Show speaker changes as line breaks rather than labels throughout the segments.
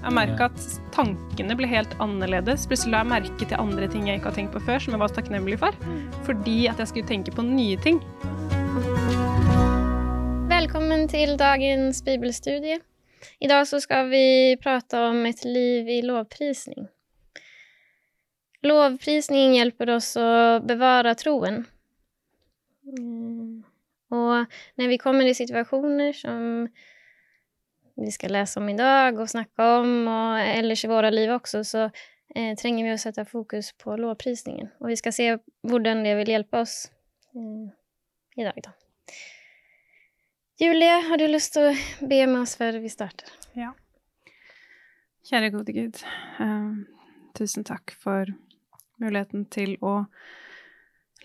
Jeg merka at tankene ble helt annerledes. Plutselig la jeg merke til andre ting jeg ikke har tenkt på før, som jeg var takknemlig for. Fordi at jeg skulle tenke på nye ting.
Velkommen til dagens bibelstudie. I dag så skal vi prate om et liv i lovprisning. Lovprisning hjelper oss å bevare troen. Mm. Og når vi kommer i situasjoner som vi skal lese om i dag og snakke om, og ellers i våre liv også, så eh, trenger vi å sette fokus på lovprisningen. Og vi skal se hvordan det vil hjelpe oss eh, i dag, da. Julie, har du lyst til å be med oss før vi starter?
Ja. Kjære gode Gud, eh, tusen takk for muligheten til å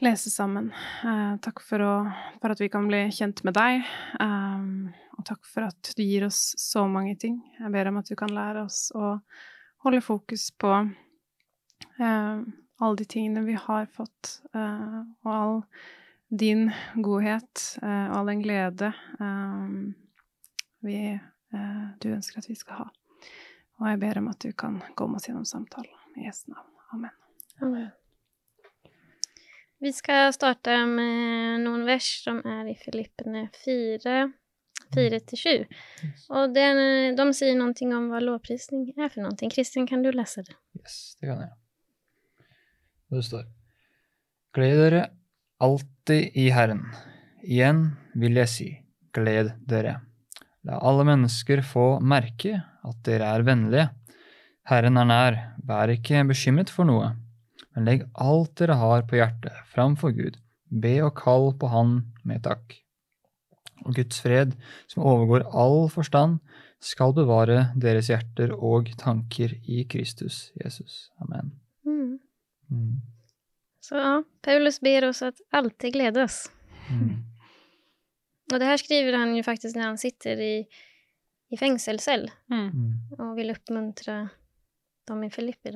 lese sammen. Eh, takk for, å, for, at vi kan bli kjent med deg, eh, og takk for at du gir oss så mange ting. Jeg ber om at du kan lære oss å holde fokus på eh, alle de tingene vi har fått, uh, og all din godhet uh, og all den glede vi, du ønsker at vi skal ha. Og jeg ber om at du kan gå med oss gjennom samtalen. I Jesu navn. Amen.
Amen. Vi skal starte med noen vers som er i Filippene 4, 4-7. Og den, de sier noe om hva lovprisning er for noe. Kristin, kan du lese det?
Yes, det kan jeg. Det står Gled dere alltid i Herren. Igjen vil jeg si, gled dere. La alle mennesker få merke at dere er vennlige. Herren er nær, vær ikke bekymret for noe men legg alt dere har på hjertet, framfor Gud. Be og kall på Han med takk. Og Guds fred, som overgår all forstand, skal bevare deres hjerter og tanker i Kristus Jesus. Amen. Mm.
Mm. Så ja, Paulus ber oss at alltid glede oss. Mm. Og det her skriver han jo faktisk når han sitter i, i fengsel selv, mm. Mm. og vil oppmuntre dem i Filippi.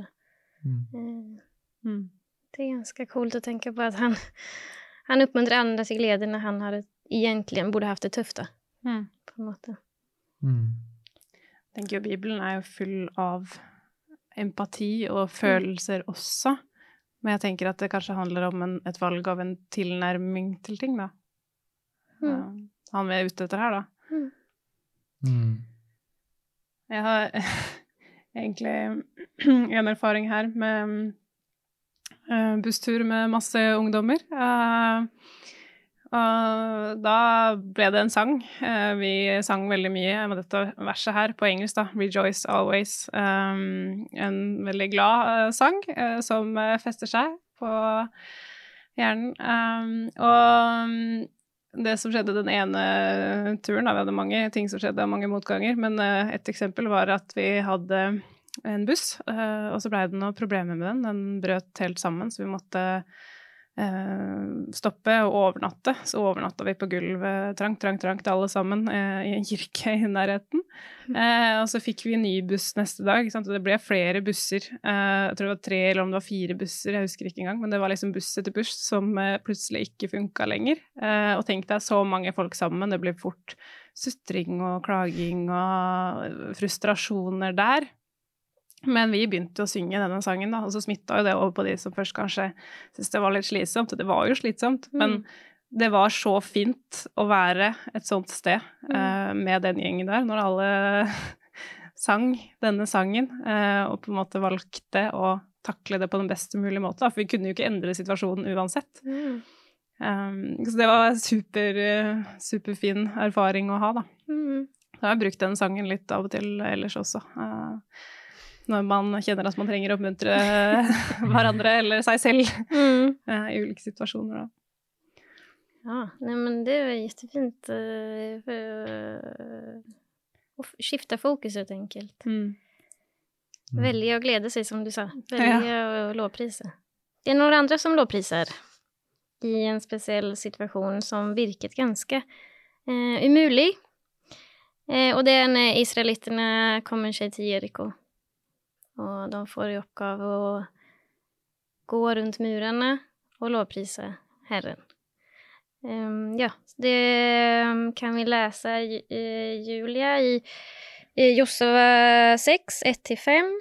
Mm. Mm. Det er ganske kult å tenke på at han, han oppmuntrer andre til glede når han har, egentlig burde hatt det tøft. Mm. På en måte. Mm.
Jeg tenker jo Bibelen er jo full av empati og mm. følelser også. Men jeg tenker at det kanskje handler om en, et valg av en tilnærming til ting, da. Mm. Han er ute etter her, da. Mm. mm. Jeg har egentlig en erfaring her med busstur med masse ungdommer. Eh, og da ble det en sang. Eh, vi sang veldig mye med dette verset her på engelsk, da. 'Rejoice Always'. En veldig glad sang som fester seg på hjernen. Og det som skjedde den ene turen, da vi hadde mange ting som skjedde, mange motganger, men et eksempel var at vi hadde en buss, uh, og så blei det noen problemer med den. Den brøt helt sammen, så vi måtte uh, stoppe og overnatte. Så overnatta vi på gulvet trangt, trangt, trangt alle sammen uh, i en kirke i nærheten. og så fikk vi en ny buss neste dag, og det ble flere busser. jeg tror det var tre eller om det var fire busser, jeg husker ikke engang, men det var liksom buss etter buss som plutselig ikke funka lenger. og tenk deg så mange folk sammen, det ble fort sutring og klaging og frustrasjoner der. Men vi begynte å synge denne sangen, da, og så smitta jo det over på de som først kanskje syntes det var litt slitsomt. Og det var jo slitsomt, mm. men det var så fint å være et sånt sted mm. uh, med den gjengen der, når alle sang denne sangen, uh, og på en måte valgte å takle det på den beste mulige måte. Da, for vi kunne jo ikke endre situasjonen uansett. Mm. Um, så det var super, uh, superfin erfaring å ha, da. Mm. har jeg brukt den sangen litt av og til ellers også. Uh, når man kjenner at man trenger å oppmuntre hverandre eller seg selv mm. i ulike situasjoner. Da.
Ja, nei, men det er jo kjempefint å skifte skifta fokus helt enkelt. Mm. Velge å glede seg, som du sa. Velge ja. å lovprise. Det er noen andre som lovpriser i en spesiell situasjon som virket ganske eh, umulig. Eh, og det er når israelittene kommer seg til Jeriko. Og de får i oppgave å gå rundt murene og lovprise Herren. Um, ja, det kan vi lese, uh, Julia, i Josua 6, 1-5.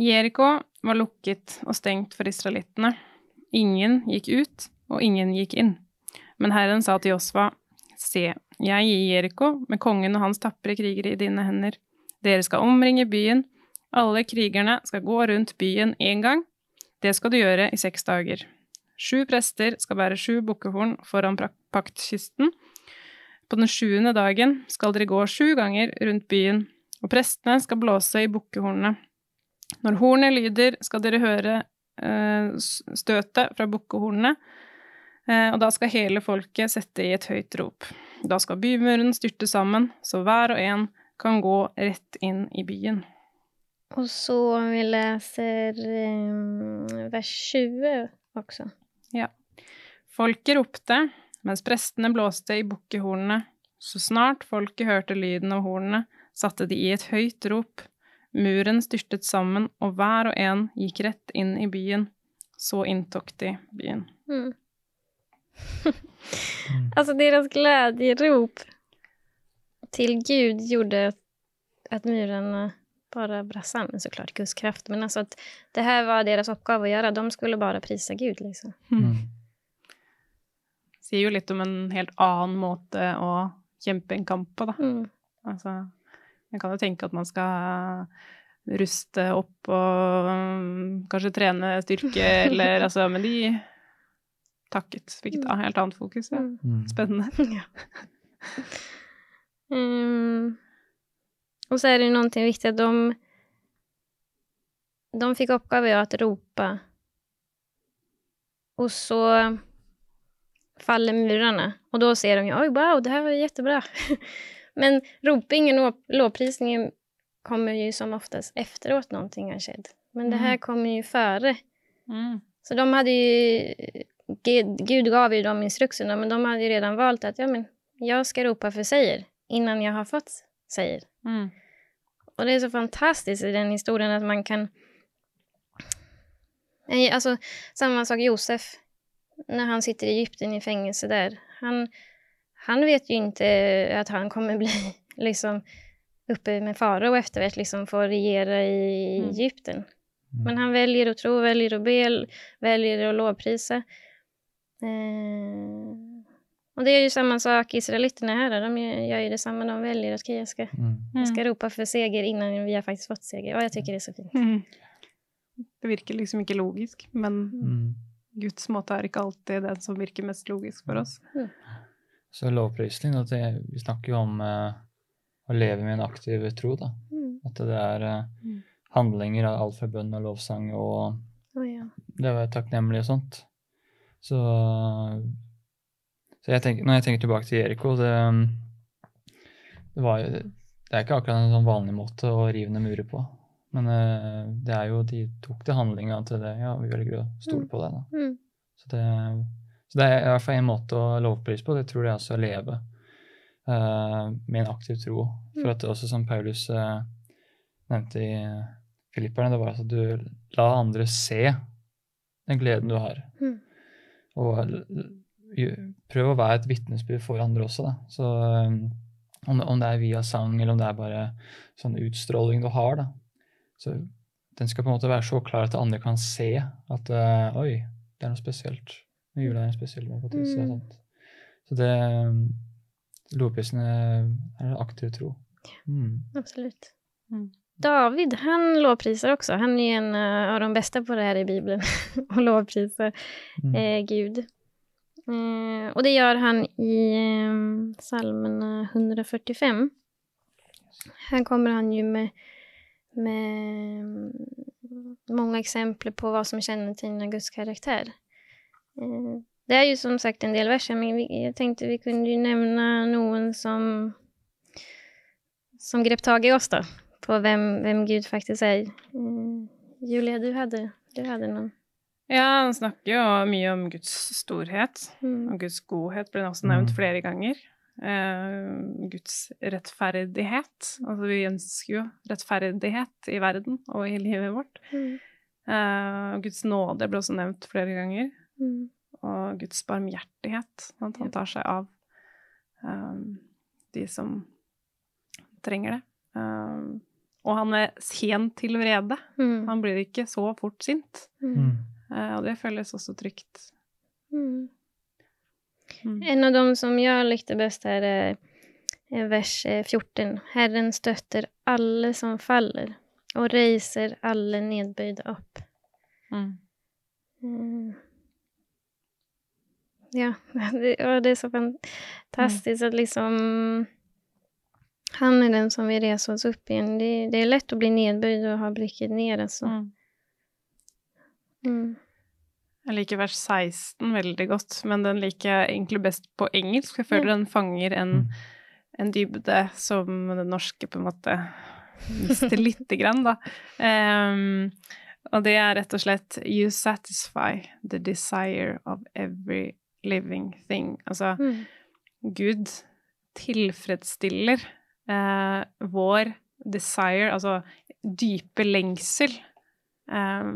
Jeriko var lukket og stengt for israelittene. Ingen gikk ut, og ingen gikk inn. Men Herren sa til Josva, se, jeg gir Jeriko med kongen og hans tapre krigere i dine hender. Dere skal omringe byen. Alle krigerne skal gå rundt byen én gang. Det skal du gjøre i seks dager. Sju prester skal bære sju bukkehorn foran paktkisten. På den sjuende dagen skal dere gå sju ganger rundt byen, og prestene skal blåse i bukkehornene. Når hornet lyder, skal dere høre eh, støtet fra bukkehornene, eh, og da skal hele folket sette i et høyt rop. Da skal bymuren styrte sammen, så hver og en kan gå rett inn i byen.
Og så vi leser um, vers 20 også.
Ja. Folket ropte mens prestene blåste i bukkehornene. Så snart folket hørte lyden av hornene, satte de i et høyt rop. Muren styrtet sammen, og hver og en gikk rett inn i byen. Så inntok de byen. Mm.
altså, deres glädjerop til Gud gjorde at muren bare brast men så klart, Guds kraft. Men altså at det her var deres oppgave å gjøre. De skulle bare prise Gud, liksom. Mm. mm.
Sier jo litt om en helt annen måte å kjempe en kamp på, da. Mm. Altså jeg kan jo tenke at man skal ruste opp og um, kanskje trene styrke, eller altså Men de takket. Fikk et helt annet fokus. Ja. Mm. mm. Spennende. Ja.
um, og så er det jo noe viktig at de De fikk oppgave å rope, og så faller murene, og da ser de jo Oi, wow, det her var jättebra. Men ropingen og lovprisningen kommer ju som oftast efteråt någonting har skjedd. Men det her mm. kommer ju före. Mm. Så de hade ju, Gud gav ju dem instruktionerna, men de hade ju redan valt att ja, men jag ska ropa för seger innan jag har fått seger. Mm. Och det er så fantastisk i den historien at man kan... Altså, samme sak Josef, Når han sitter i Egypten i fengsel der. Han, han vet jo ikke at han kommer bli liksom oppe med farao hvert liksom få regjere i mm. Egypten. Mm. Men han velger å tro, velger å be, velger å lovprise. Eh, och det är ju samma sak israeliterna här, de gör ju detsamma, de väljer att jag ska, mm. jag ska ropa för seger innan vi har faktiskt fått seger. Och jag tycker det är så fint. Mm.
Det virker liksom ikke logisk, men mm. Guds måte er ikke alltid den som virker mest logisk for oss. Mm.
Så lovprisning, at det, vi snakker jo om uh, å leve med en aktiv tro, da. Mm. At det er uh, handlinger av alt fra bønn og lovsang og oh, ja. det å være takknemlig og sånt. Så, så jeg tenker, når jeg tenker tilbake til Eriko, det, det var Det er ikke akkurat en sånn vanlig måte å rive ned murer på. Men uh, det er jo, de tok til handlinga til det. Ja, vi velger å stole mm. på det. da. Mm. Så det så det er i hvert fall en måte å lovprise på. Det tror jeg også å leve uh, med en aktiv tro. For mm. at det også som Paulus uh, nevnte i Filipperne, det var at du la andre se den gleden du har. Mm. Og prøv å være et vitnesbyrd for andre også, da. Så um, om, det, om, det, er via sang, eller om det er bare sånn utstråling du har, da. Så den skal på en måte være så klar at andre kan se at uh, oi, det er noe spesielt Jula er en spesiell måte sånt. Så det Lovprisen er en aktiv tro.
Mm. Absolutt. Mm. David han lovpriser også. Han er en av de beste på det her i Bibelen. Å lovprise mm. eh, Gud. Eh, og det gjør han i eh, salmen 145. Her kommer han jo med, med mange eksempler på hva som kjennetegner Guds karakter. Eh, det er jo som sagt en del verser, men jeg tenkte vi kunne jo nevne noen som som grep tak i oss, da. På hvem, hvem Gud faktisk er. Uh, Julia, du hadde, du hadde, noen?
Ja, han snakker jo mye om Guds storhet. Mm. Og Guds godhet ble også nevnt mm. flere ganger. Uh, Guds rettferdighet. Altså, vi ønsker jo rettferdighet i verden og i livet vårt. Mm. Uh, Guds nåde ble også nevnt flere ganger. Mm. Og Guds barmhjertighet. At han tar seg av um, de som trenger det. Um, og han er sen til vrede.
Mm.
Han blir ikke så fort sint.
Mm.
Uh, og det føles også trygt.
Mm.
Mm.
En av dem som jeg likte best er er vers eh, 14. Herren støtter alle som faller, og reiser alle nedbøyde opp.
Mm.
Mm. Ja, det, og det er så fantastisk at liksom Han er den som vil reise oss opp igjen. Det, det er lett å bli nedbøyd og ha blikket ned, altså.
Mm.
Mm.
Jeg liker vers 16 veldig godt, men den liker jeg egentlig best på engelsk. Jeg føler den fanger en, en dybde som den norske på en måte mister lite grann, da. Um, og det er rett og slett You satisfy the desire of every living thing. Altså,
Mm.
Gud tilfredsstiller eh, vår desire, altså dype lengsel, eh,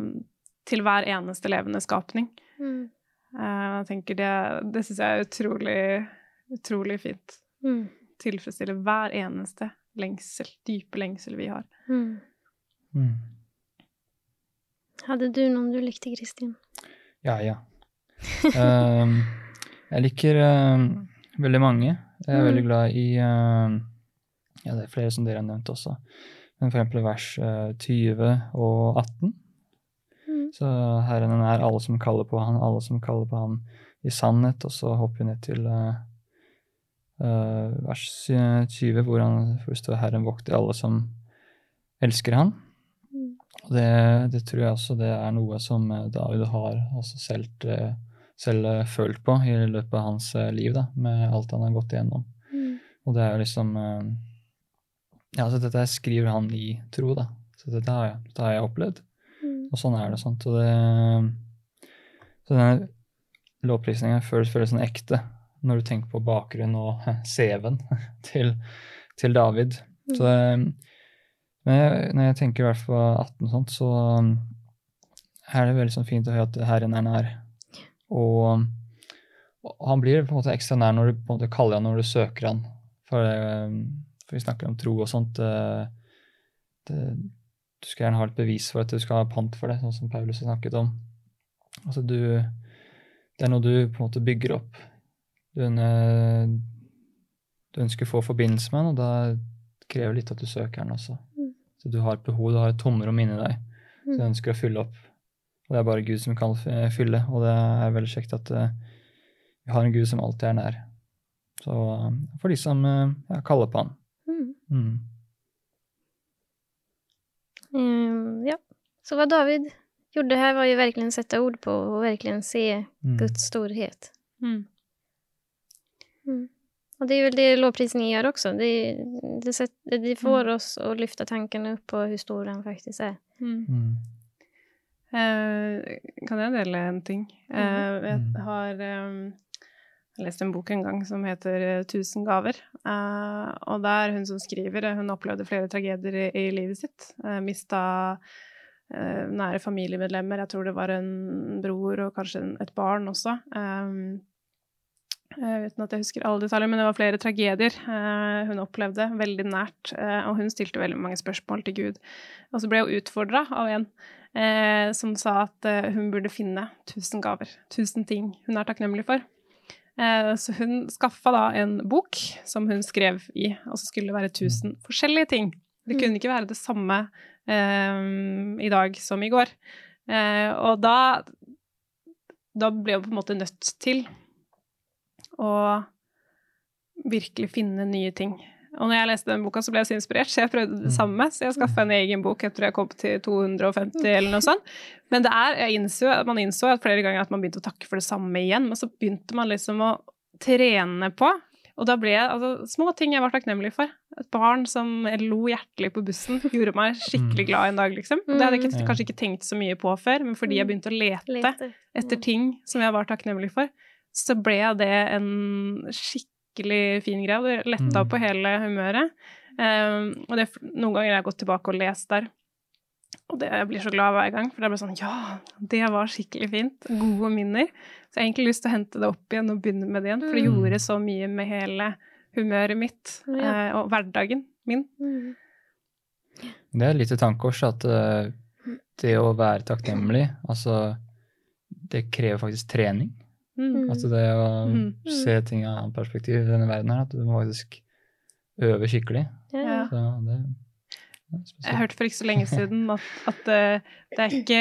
til hver eneste levende skapning.
Mm.
Eh, jeg tenker det det syns jeg er utrolig, utrolig fint.
Mm.
Tilfredsstille hver eneste lengsel, dype lengsel vi har.
Mm.
Mm.
Hadde du noen du likte, Kristin?
Ja, ja. um, jeg liker um, veldig mange. Jeg er
Mm.
veldig glad i um, Ja, det er flere som dere har nevnt også. Men for eksempel vers uh, 20 og 18.
Mm.
Så Herren er nær alle som kaller på han, alle som kaller på han i sannhet. Og så hopper vi ned til uh, uh, vers 20, hvor, han, hvor det står Herren vokter alle som elsker han.
Mm.
Og det, det tror jeg også det er noe som eh, David har også selv, selv følt på i løpet av hans liv, da, med alt han har gått igjennom.
Mm.
Og det er jo liksom Ja, så dette skriver han i tro, da. Så dette har jeg, dette har jeg opplevd.
Mm.
Og sånn er det. sant? Og det, så denne lovprisningen føles, føles sånn ekte når du tenker på bakgrunnen og CV-en til, til David. Så det, men jeg, når jeg tenker i hvert fall på 18 og sånt, så um, er det veldig sånn fint å høre at Herren er nær. Og, og han blir på en måte ekstra nær når du på en måte kaller han når du søker han. For, um, for vi snakker om tro og sånt. Det, det, du skal gjerne ha et bevis for at du skal ha pant for det, sånn som Paulus har snakket om. Altså du, det er noe du på en måte bygger opp. Du, ønsker, du ønsker å få forbindelse med den, og da krever litt at du søker den også.
Mm.
Så du har et behov, du har et tomrom inni deg som du
Mm.
ønsker å fylle opp. Og det er bare Gud som kan fylle, og det er veldig kjekt at eh, vi har en Gud som alltid er nær. Så eh, for de som eh, ja, kaller på han.
Mm.
Mm.
Ehm, ja. Så vad David gjorde här var ju verkligen sätta ord på och verkligen se
Mm.
Guds storhet.
Mm.
Mm. Och det är väl det lovprisningen gör också. Det, det, sätt, det får
Mm.
oss att lyfta tankarna upp på hur stor han faktiskt är.
Mm.
Mm.
Eh, kan jeg dele en ting? Uh, jeg
har...
har eh, leste en bok en gang som heter eh, 'Tusen gaver'. Eh, og det er hun som skriver. eh, Hun opplevde flere tragedier i, livet sitt. Uh, Mista eh, nære familiemedlemmer. Jeg tror det var en bror og kanskje et barn også. Eh, eh, uten at jeg husker alle detaljer, men det var flere tragedier eh, hun opplevde veldig nært. eh, og hun stilte veldig mange spørsmål til Gud. Og så ble hun utfordra av en eh, som sa at eh, hun burde finne tusen gaver, tusen ting hun er takknemlig for. Eh, så hun skaffa da en bok som hun skrev i, og så skulle det være tusen forskjellige ting. Det
Mm.
kunne ikke være det samme eh, i dag som i går. Eh, og da, da ble hun på en måte nødt til å virkelig finne nye ting. Og når jeg leste den boka, så ble jeg så inspirert, så jeg prøvde det
Mm.
samme. Så jeg skaffa en egen bok. Jeg tror jeg kom til 250 eller noe sånt. Men det er, jeg innså, man innså at flere ganger at man begynte å takke for det samme igjen. Men så begynte man liksom å trene på. Og da ble jeg altså, små ting jeg var takknemlig for. Et barn som lo hjertelig på bussen, gjorde meg skikkelig
Mm.
glad en dag, liksom. Det hadde jeg
Mm.
kanskje ikke tenkt så mye på før, men fordi jeg begynte å lete etter ting som jeg var takknemlig for, så ble det en skikkelig fin greie. Det letta
Mm.
på hele humøret. Um, og det, noen ganger har jeg gått tilbake og lest der, og det, jeg blir så glad hver gang, for det er bare sånn Ja, det var skikkelig fint. Gode minner. Så jeg har egentlig lyst til å hente det opp igjen og begynne med det igjen, for det
Mm.
gjorde så mye med hele humøret mitt
Ja.
uh, og hverdagen min. Mm.
Det er litt i tankekors at uh, det å være takknemlig, altså det krever faktisk trening. Mm. Altså det å mm. se ting i annet perspektiv i denne verden her, at du må faktisk øve skikkelig. Ja. Så det,
jeg hørte for ikke så lenge siden at, at uh, det er ikke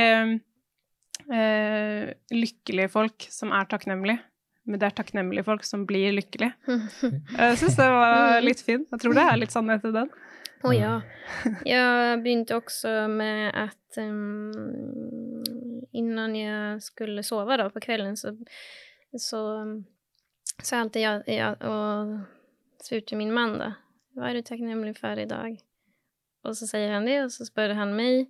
uh, lykkelige folk som er takknemlige, men det er takknemlige folk som blir lykkelige. Jeg syns det var litt fint. Jeg tror det er litt sannhet i den.
Å oh, ja. Jeg begynte også med at um, innan jeg skulle sove da, på kvelden, så, så sa alltid jeg, jeg og spurte min mann da, hva er du takknemlig for i dag? Og så sier han det, og så spør han meg.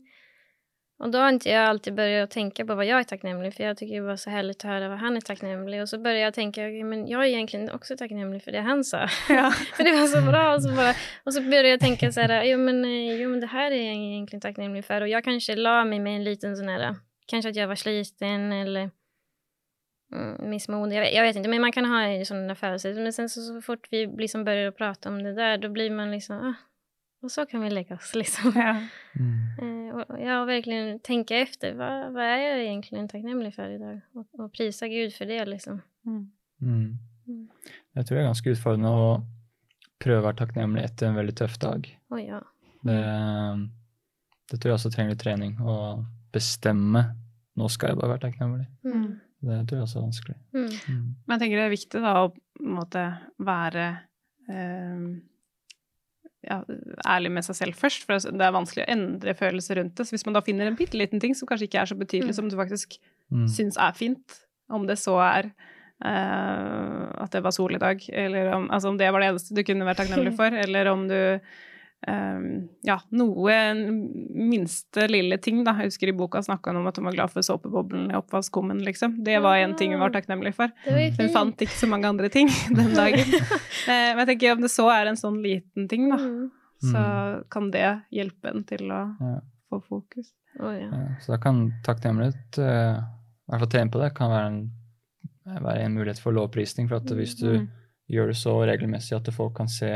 Och då har inte jag alltid börjat tänka på vad jag är tacknämlig för. Jag tycker det var så härligt att höra vad han är tacknämlig. Och så började jag tänka, okay, men jag är egentligen också tacknämlig för det han sa. Ja. för det var så bra. Och så, bara, och så började jag tänka så här, jo men, eh, jo men det här är jag egentligen tacknämlig för. Och jag kanske la mig med en liten sån här, kanske att jag var sliten eller mm, missmodig. Jag, jag, vet inte, men man kan ha sådana födelser. Men sen så, så fort vi liksom börjar prata om det där, då blir man liksom, ah, och så kan vi lägga oss liksom. Ja. Mm. och jag verkligen tänka efter, vad, vad är jag egentligen tacknämlig för idag? Och, och prisa Gud för det liksom. Mm.
Mm. Jag Jeg tror det er ganske utfordrende å prøve å være takknemlig etter en veldig tøff dag.
Oh, ja.
det, det, tror jeg også trenger litt trening. Å bestemme nå skal jeg bare være takknemlig. Mm. Det tror jeg også er vanskelig.
Mm. Men jeg tenker det er viktig da å måte, være eh, ja, ærlig med seg selv først, for det er vanskelig å endre følelser rundt det. Så hvis man da finner en bitte liten ting som kanskje ikke er så betydelig, mm. som du faktisk mm. syns er fint, om det så er eh, at det var sol i dag, eller om, altså om det var det eneste du kunne være takknemlig for, eller om du Um, ja, noe minste lille ting, da. Jeg husker i boka snakka hun om at hun var glad for såpeboblen i oppvaskkummen, liksom. Det var en ting hun var takknemlig for. Hun fant ikke så mange andre ting den dagen. uh, men jeg tenker om det så er en sånn liten ting, da, mm. så kan det hjelpe en til å ja. få fokus.
Oh, ja. Ja, så da kan takknemlighet, uh, i hvert fall trene på det, kan være en, være en mulighet for lovprisning. For at hvis du mm. gjør det så regelmessig at folk kan se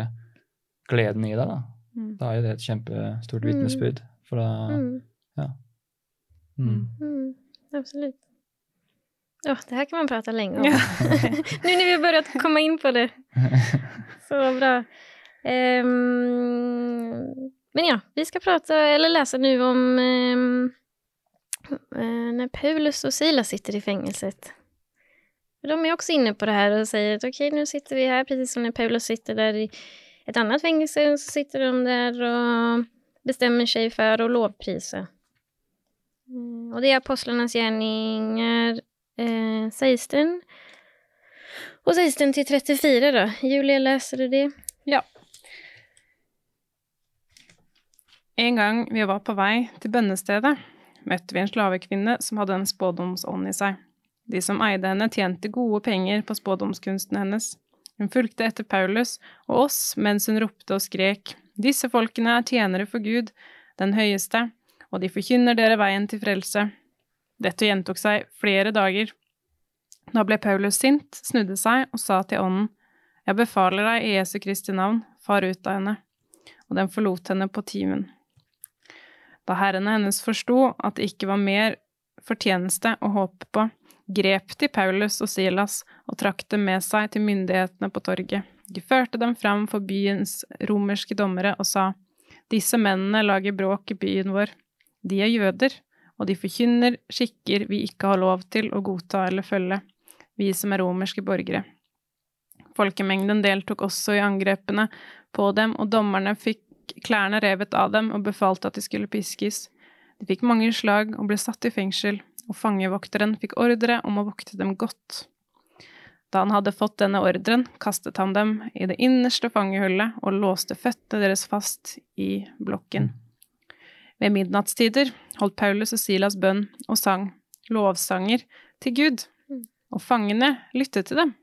gleden i deg, da, Mm. Da er jo det et kjempestort vitnesbyrd. For da mm. Ja.
Mm. mm. Absolutt. Ja, det her kan man prate lenge om. Ja. nu når vi har å komme inn på det. Så bra. Um, men ja, vi skal prate, eller lese nu om um, når Paulus og Silas sitter i fengselet. De er også inne på det her og sier at ok, nå sitter vi her, precis som når Paulus sitter der i ett annat fängelse så sitter de där och bestämmer sig för att lovprisa. Mm, och det är Apostlarnas gärningar eh, 16. Och 16 till 34 då. Julia, läser du det?
Ja. En gang vi var på vei til bønnestedet, møtte vi en slavekvinne som hadde en spådomsånd i seg. De som eide henne, tjente gode penger på spådomskunsten hennes. Hun fulgte etter Paulus og oss mens hun ropte og skrek, Disse folkene er tjenere for Gud, den høyeste, og de forkynner dere veien til frelse. Dette gjentok seg flere dager. Da ble Paulus sint, snudde seg og sa til ånden, Jeg befaler deg i Jesu Kristi navn, far ut av henne. Og den forlot henne på timen. Da herrene hennes forsto at det ikke var mer fortjeneste å håpe på, grep de Paulus og Silas og trakk dem med seg til myndighetene på torget. De førte dem fram for byens romerske dommere og sa, disse mennene lager bråk i byen vår. De er jøder, og de forkynner skikker vi ikke har lov til å godta eller følge, vi som er romerske borgere. Folkemengden deltok også i angrepene på dem, og dommerne fikk klærne revet av dem og befalte at de skulle piskes. De fikk mange slag og ble satt i fengsel og fangevokteren fikk ordre om å vokte dem godt. Da han hadde fått denne ordren, kastet han dem i det innerste fangehullet og låste føttene deres fast i blokken. Ved midnattstider holdt Paulus og Silas bønn og sang lovsanger til Gud, og fangene lyttet til dem.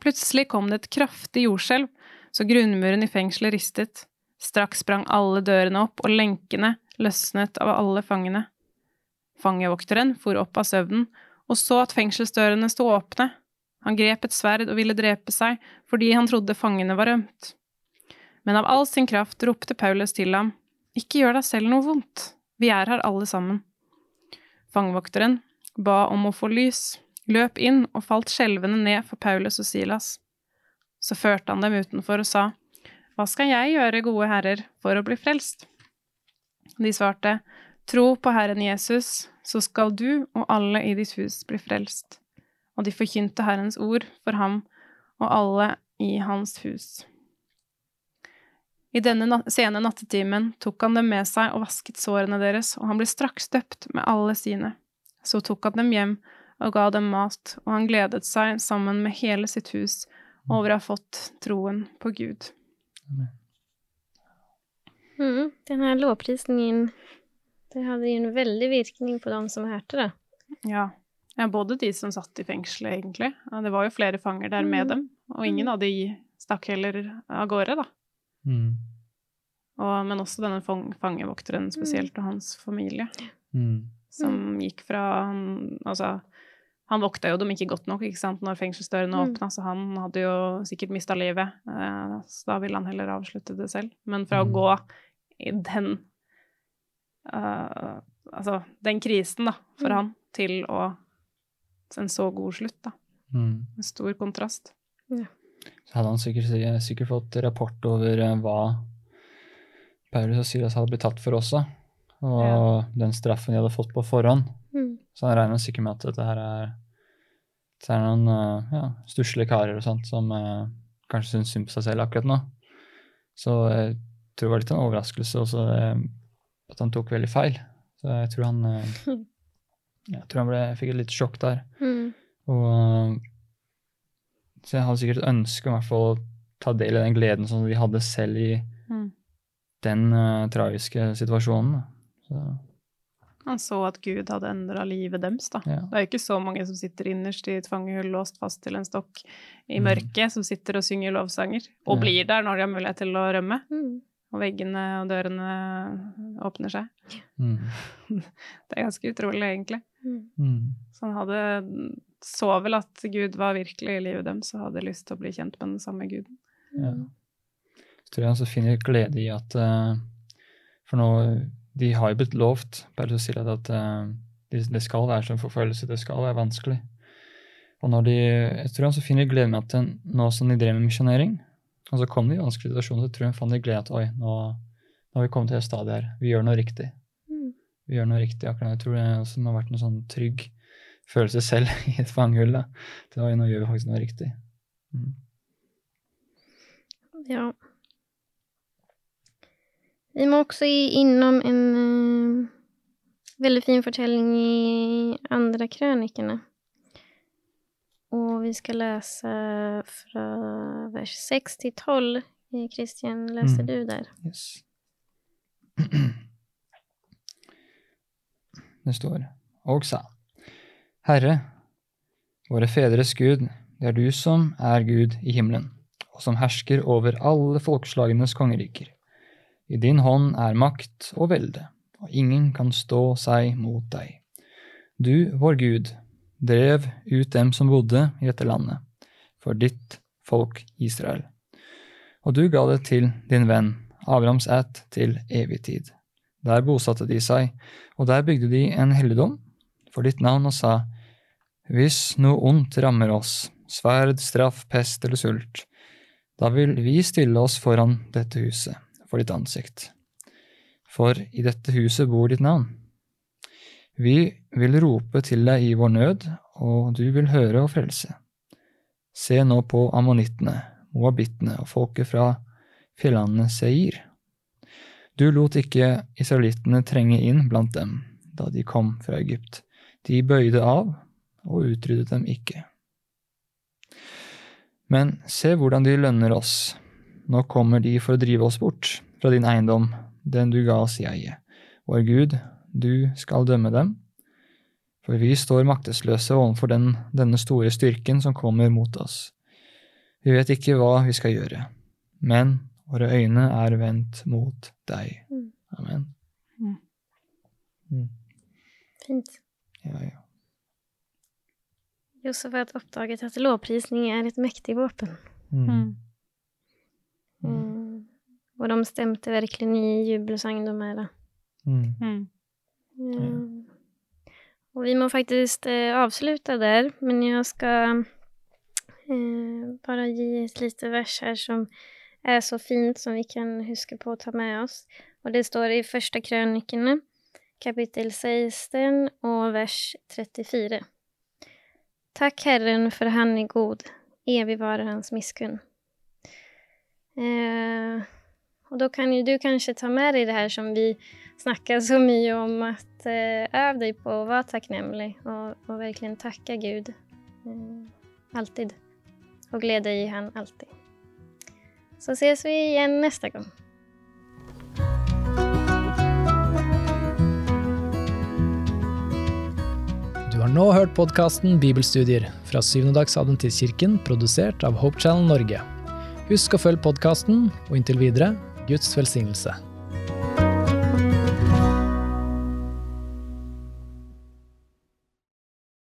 Plutselig kom det et kraftig jordskjelv, så grunnmuren i fengselet ristet. Straks sprang alle dørene opp, og lenkene løsnet av alle fangene. Fangevokteren for opp av søvnen og så at fengselsdørene sto åpne. Han grep et sverd og ville drepe seg fordi han trodde fangene var rømt. Men av all sin kraft ropte Paulus til ham, Ikke gjør deg selv noe vondt, vi er her alle sammen. Fangevokteren ba om å få lys, løp inn og falt skjelvende ned for Paulus og Silas. Så førte han dem utenfor og sa, Hva skal jeg gjøre, gode herrer, for å bli frelst? De svarte, Tro på Herren Jesus, så skal du og alle i ditt hus bli frelst. Og de forkynte Herrens ord for ham og alle i hans hus. I denne sene nattetimen tok han dem med seg og vasket sårene deres, og han ble straks døpt med alle sine. Så tok han dem hjem og ga dem mat, og han gledet seg sammen med hele sitt hus over å ha fått troen på Gud.
Mm, den her lovprisningen, det hadde jo en veldig virkning på dem som hørte det.
Ja. ja. både de som satt i fengselet, egentlig. Det var jo flere fanger der med mm. dem, og ingen mm. av de stakk heller av gårde, da. Mm. Og, men også denne fangevokteren spesielt, og hans familie. Mm. Som gikk fra han, Altså, han vokta jo dem ikke godt nok ikke sant, når fengselsdørene mm. åpna, så han hadde jo sikkert mista livet. Eh, så da ville han heller avslutte det selv. Men fra å mm. gå i den uh, Altså den krisen, da, for mm. han, til å En så god slutt, da. Mm. En stor kontrast. Ja
så hadde han sikkert, sikkert fått rapport over eh, hva Paulus og Silas hadde blitt tatt for også, og ja. den straffen de hadde fått på forhånd. Mm. Så han regner sikkert med at dette her er det er noen uh, ja, stusslige karer og sånt som uh, kanskje syns synd på seg selv akkurat nå. Så jeg tror det var litt en overraskelse også uh, at han tok veldig feil. Så jeg tror han jeg tror han ble, fikk et lite sjokk der. Mm. Og så jeg hadde sikkert et ønske om å ta del i den gleden som de hadde selv i mm. den uh, tragiske situasjonen. Så.
Han så at Gud hadde endra livet deres, da. Ja. Det er jo ikke så mange som sitter innerst i et fangehull låst fast til en stokk i mm. mørket, mm. som sitter og synger lovsanger, og ja. blir der når de har mulighet til å rømme. Mm. Og veggene og dørene åpner seg. Mm. Det er ganske utrolig, egentlig. Mm. Så han hadde så vel at Gud var virkelig i livet deres og hadde lyst til å bli kjent med den samme guden. Ja.
Jeg tror jeg så finner glede i at uh, For nå De har jo blitt lovt bare å si at uh, det skal være som forfølgelse, det skal være vanskelig. Og når de, jeg tror han så finner glede med at den, nå som de drev med misjonering, og så kom vi i vanskelige situasjoner, så tror jeg hun fant glede at oi, nå, nå, har vi kommet til et stadiet her. Vi gjør noe riktig. Mm. Vi gjør noe riktig akkurat. Jeg tror det også må ha vært en sånn trygg følelse selv i et fangehull. da. Det oi, nå gjør vi faktisk noe riktig. Mm.
Ja. Vi må også innom en uh, veldig fin fortelling i andre krønikene. Og vi skal lese fra vers 6 til 12. Kristian, leser mm. du der? Yes.
Det står Og sa Herre, våre fedres Gud, det er du som er Gud i himmelen, og som hersker over alle folkeslagenes kongeriker. I din hånd er makt og velde, og ingen kan stå seg mot deg. Du, vår Gud, drev ut dem som bodde i dette landet, for ditt folk Israel. Og du ga det til din venn Abrahams ætt til evig tid. Der bosatte de seg, og der bygde de en helligdom for ditt navn og sa, Hvis noe ondt rammer oss, sverd, straff, pest eller sult, da vil vi stille oss foran dette huset, for ditt ansikt. For i dette huset bor ditt navn. Vi vil rope til deg i vår nød, og du vil høre og frelse. Se nå på ammonittene, moabittene og folket fra fjelllandene Seir. Du lot ikke israelittene trenge inn blant dem da de kom fra Egypt. De bøyde av og utryddet dem ikke. Men se hvordan de lønner oss. Nå kommer de for å drive oss bort fra din eiendom, den du ga oss i eie. Vår Gud, du skal dømme dem, for vi står maktesløse overfor den, denne store styrken som kommer mot oss. Vi vet ikke hva vi skal gjøre, men våre øyne er vendt mot deg. Mm. Amen. Mm.
Mm. Fint.
Ja, ja.
Josefat oppdaget at lovprisning er et mektig våpen. Mm. Mm. mm. de stemte virkelig i jubelsang, de här.
Mm.
Mm.
Mm. Och vi må faktisk eh, avsluta der men jeg skal eh, bare gi et lite vers her som er så fint som vi kan huske på å ta med oss. Og det står i Første krønikene, kapittel 16 og vers 34. Takk Herren for han er god, evig varer hans miskunn. Eh, og da kan jo du kanskje ta med deg det her som vi snackar så mye om, att eh, dig på å være takknemlig og och verkligen tacka Gud. Mm, alltid. glede deg i han alltid. Så ses vi igjen neste gang.
Du har nå hørt podkasten Bibelstudier fra Syvendedagsadventistkirken, produsert av Hope Channel Norge. Husk å følge podkasten, og inntil videre Guds velsignelse.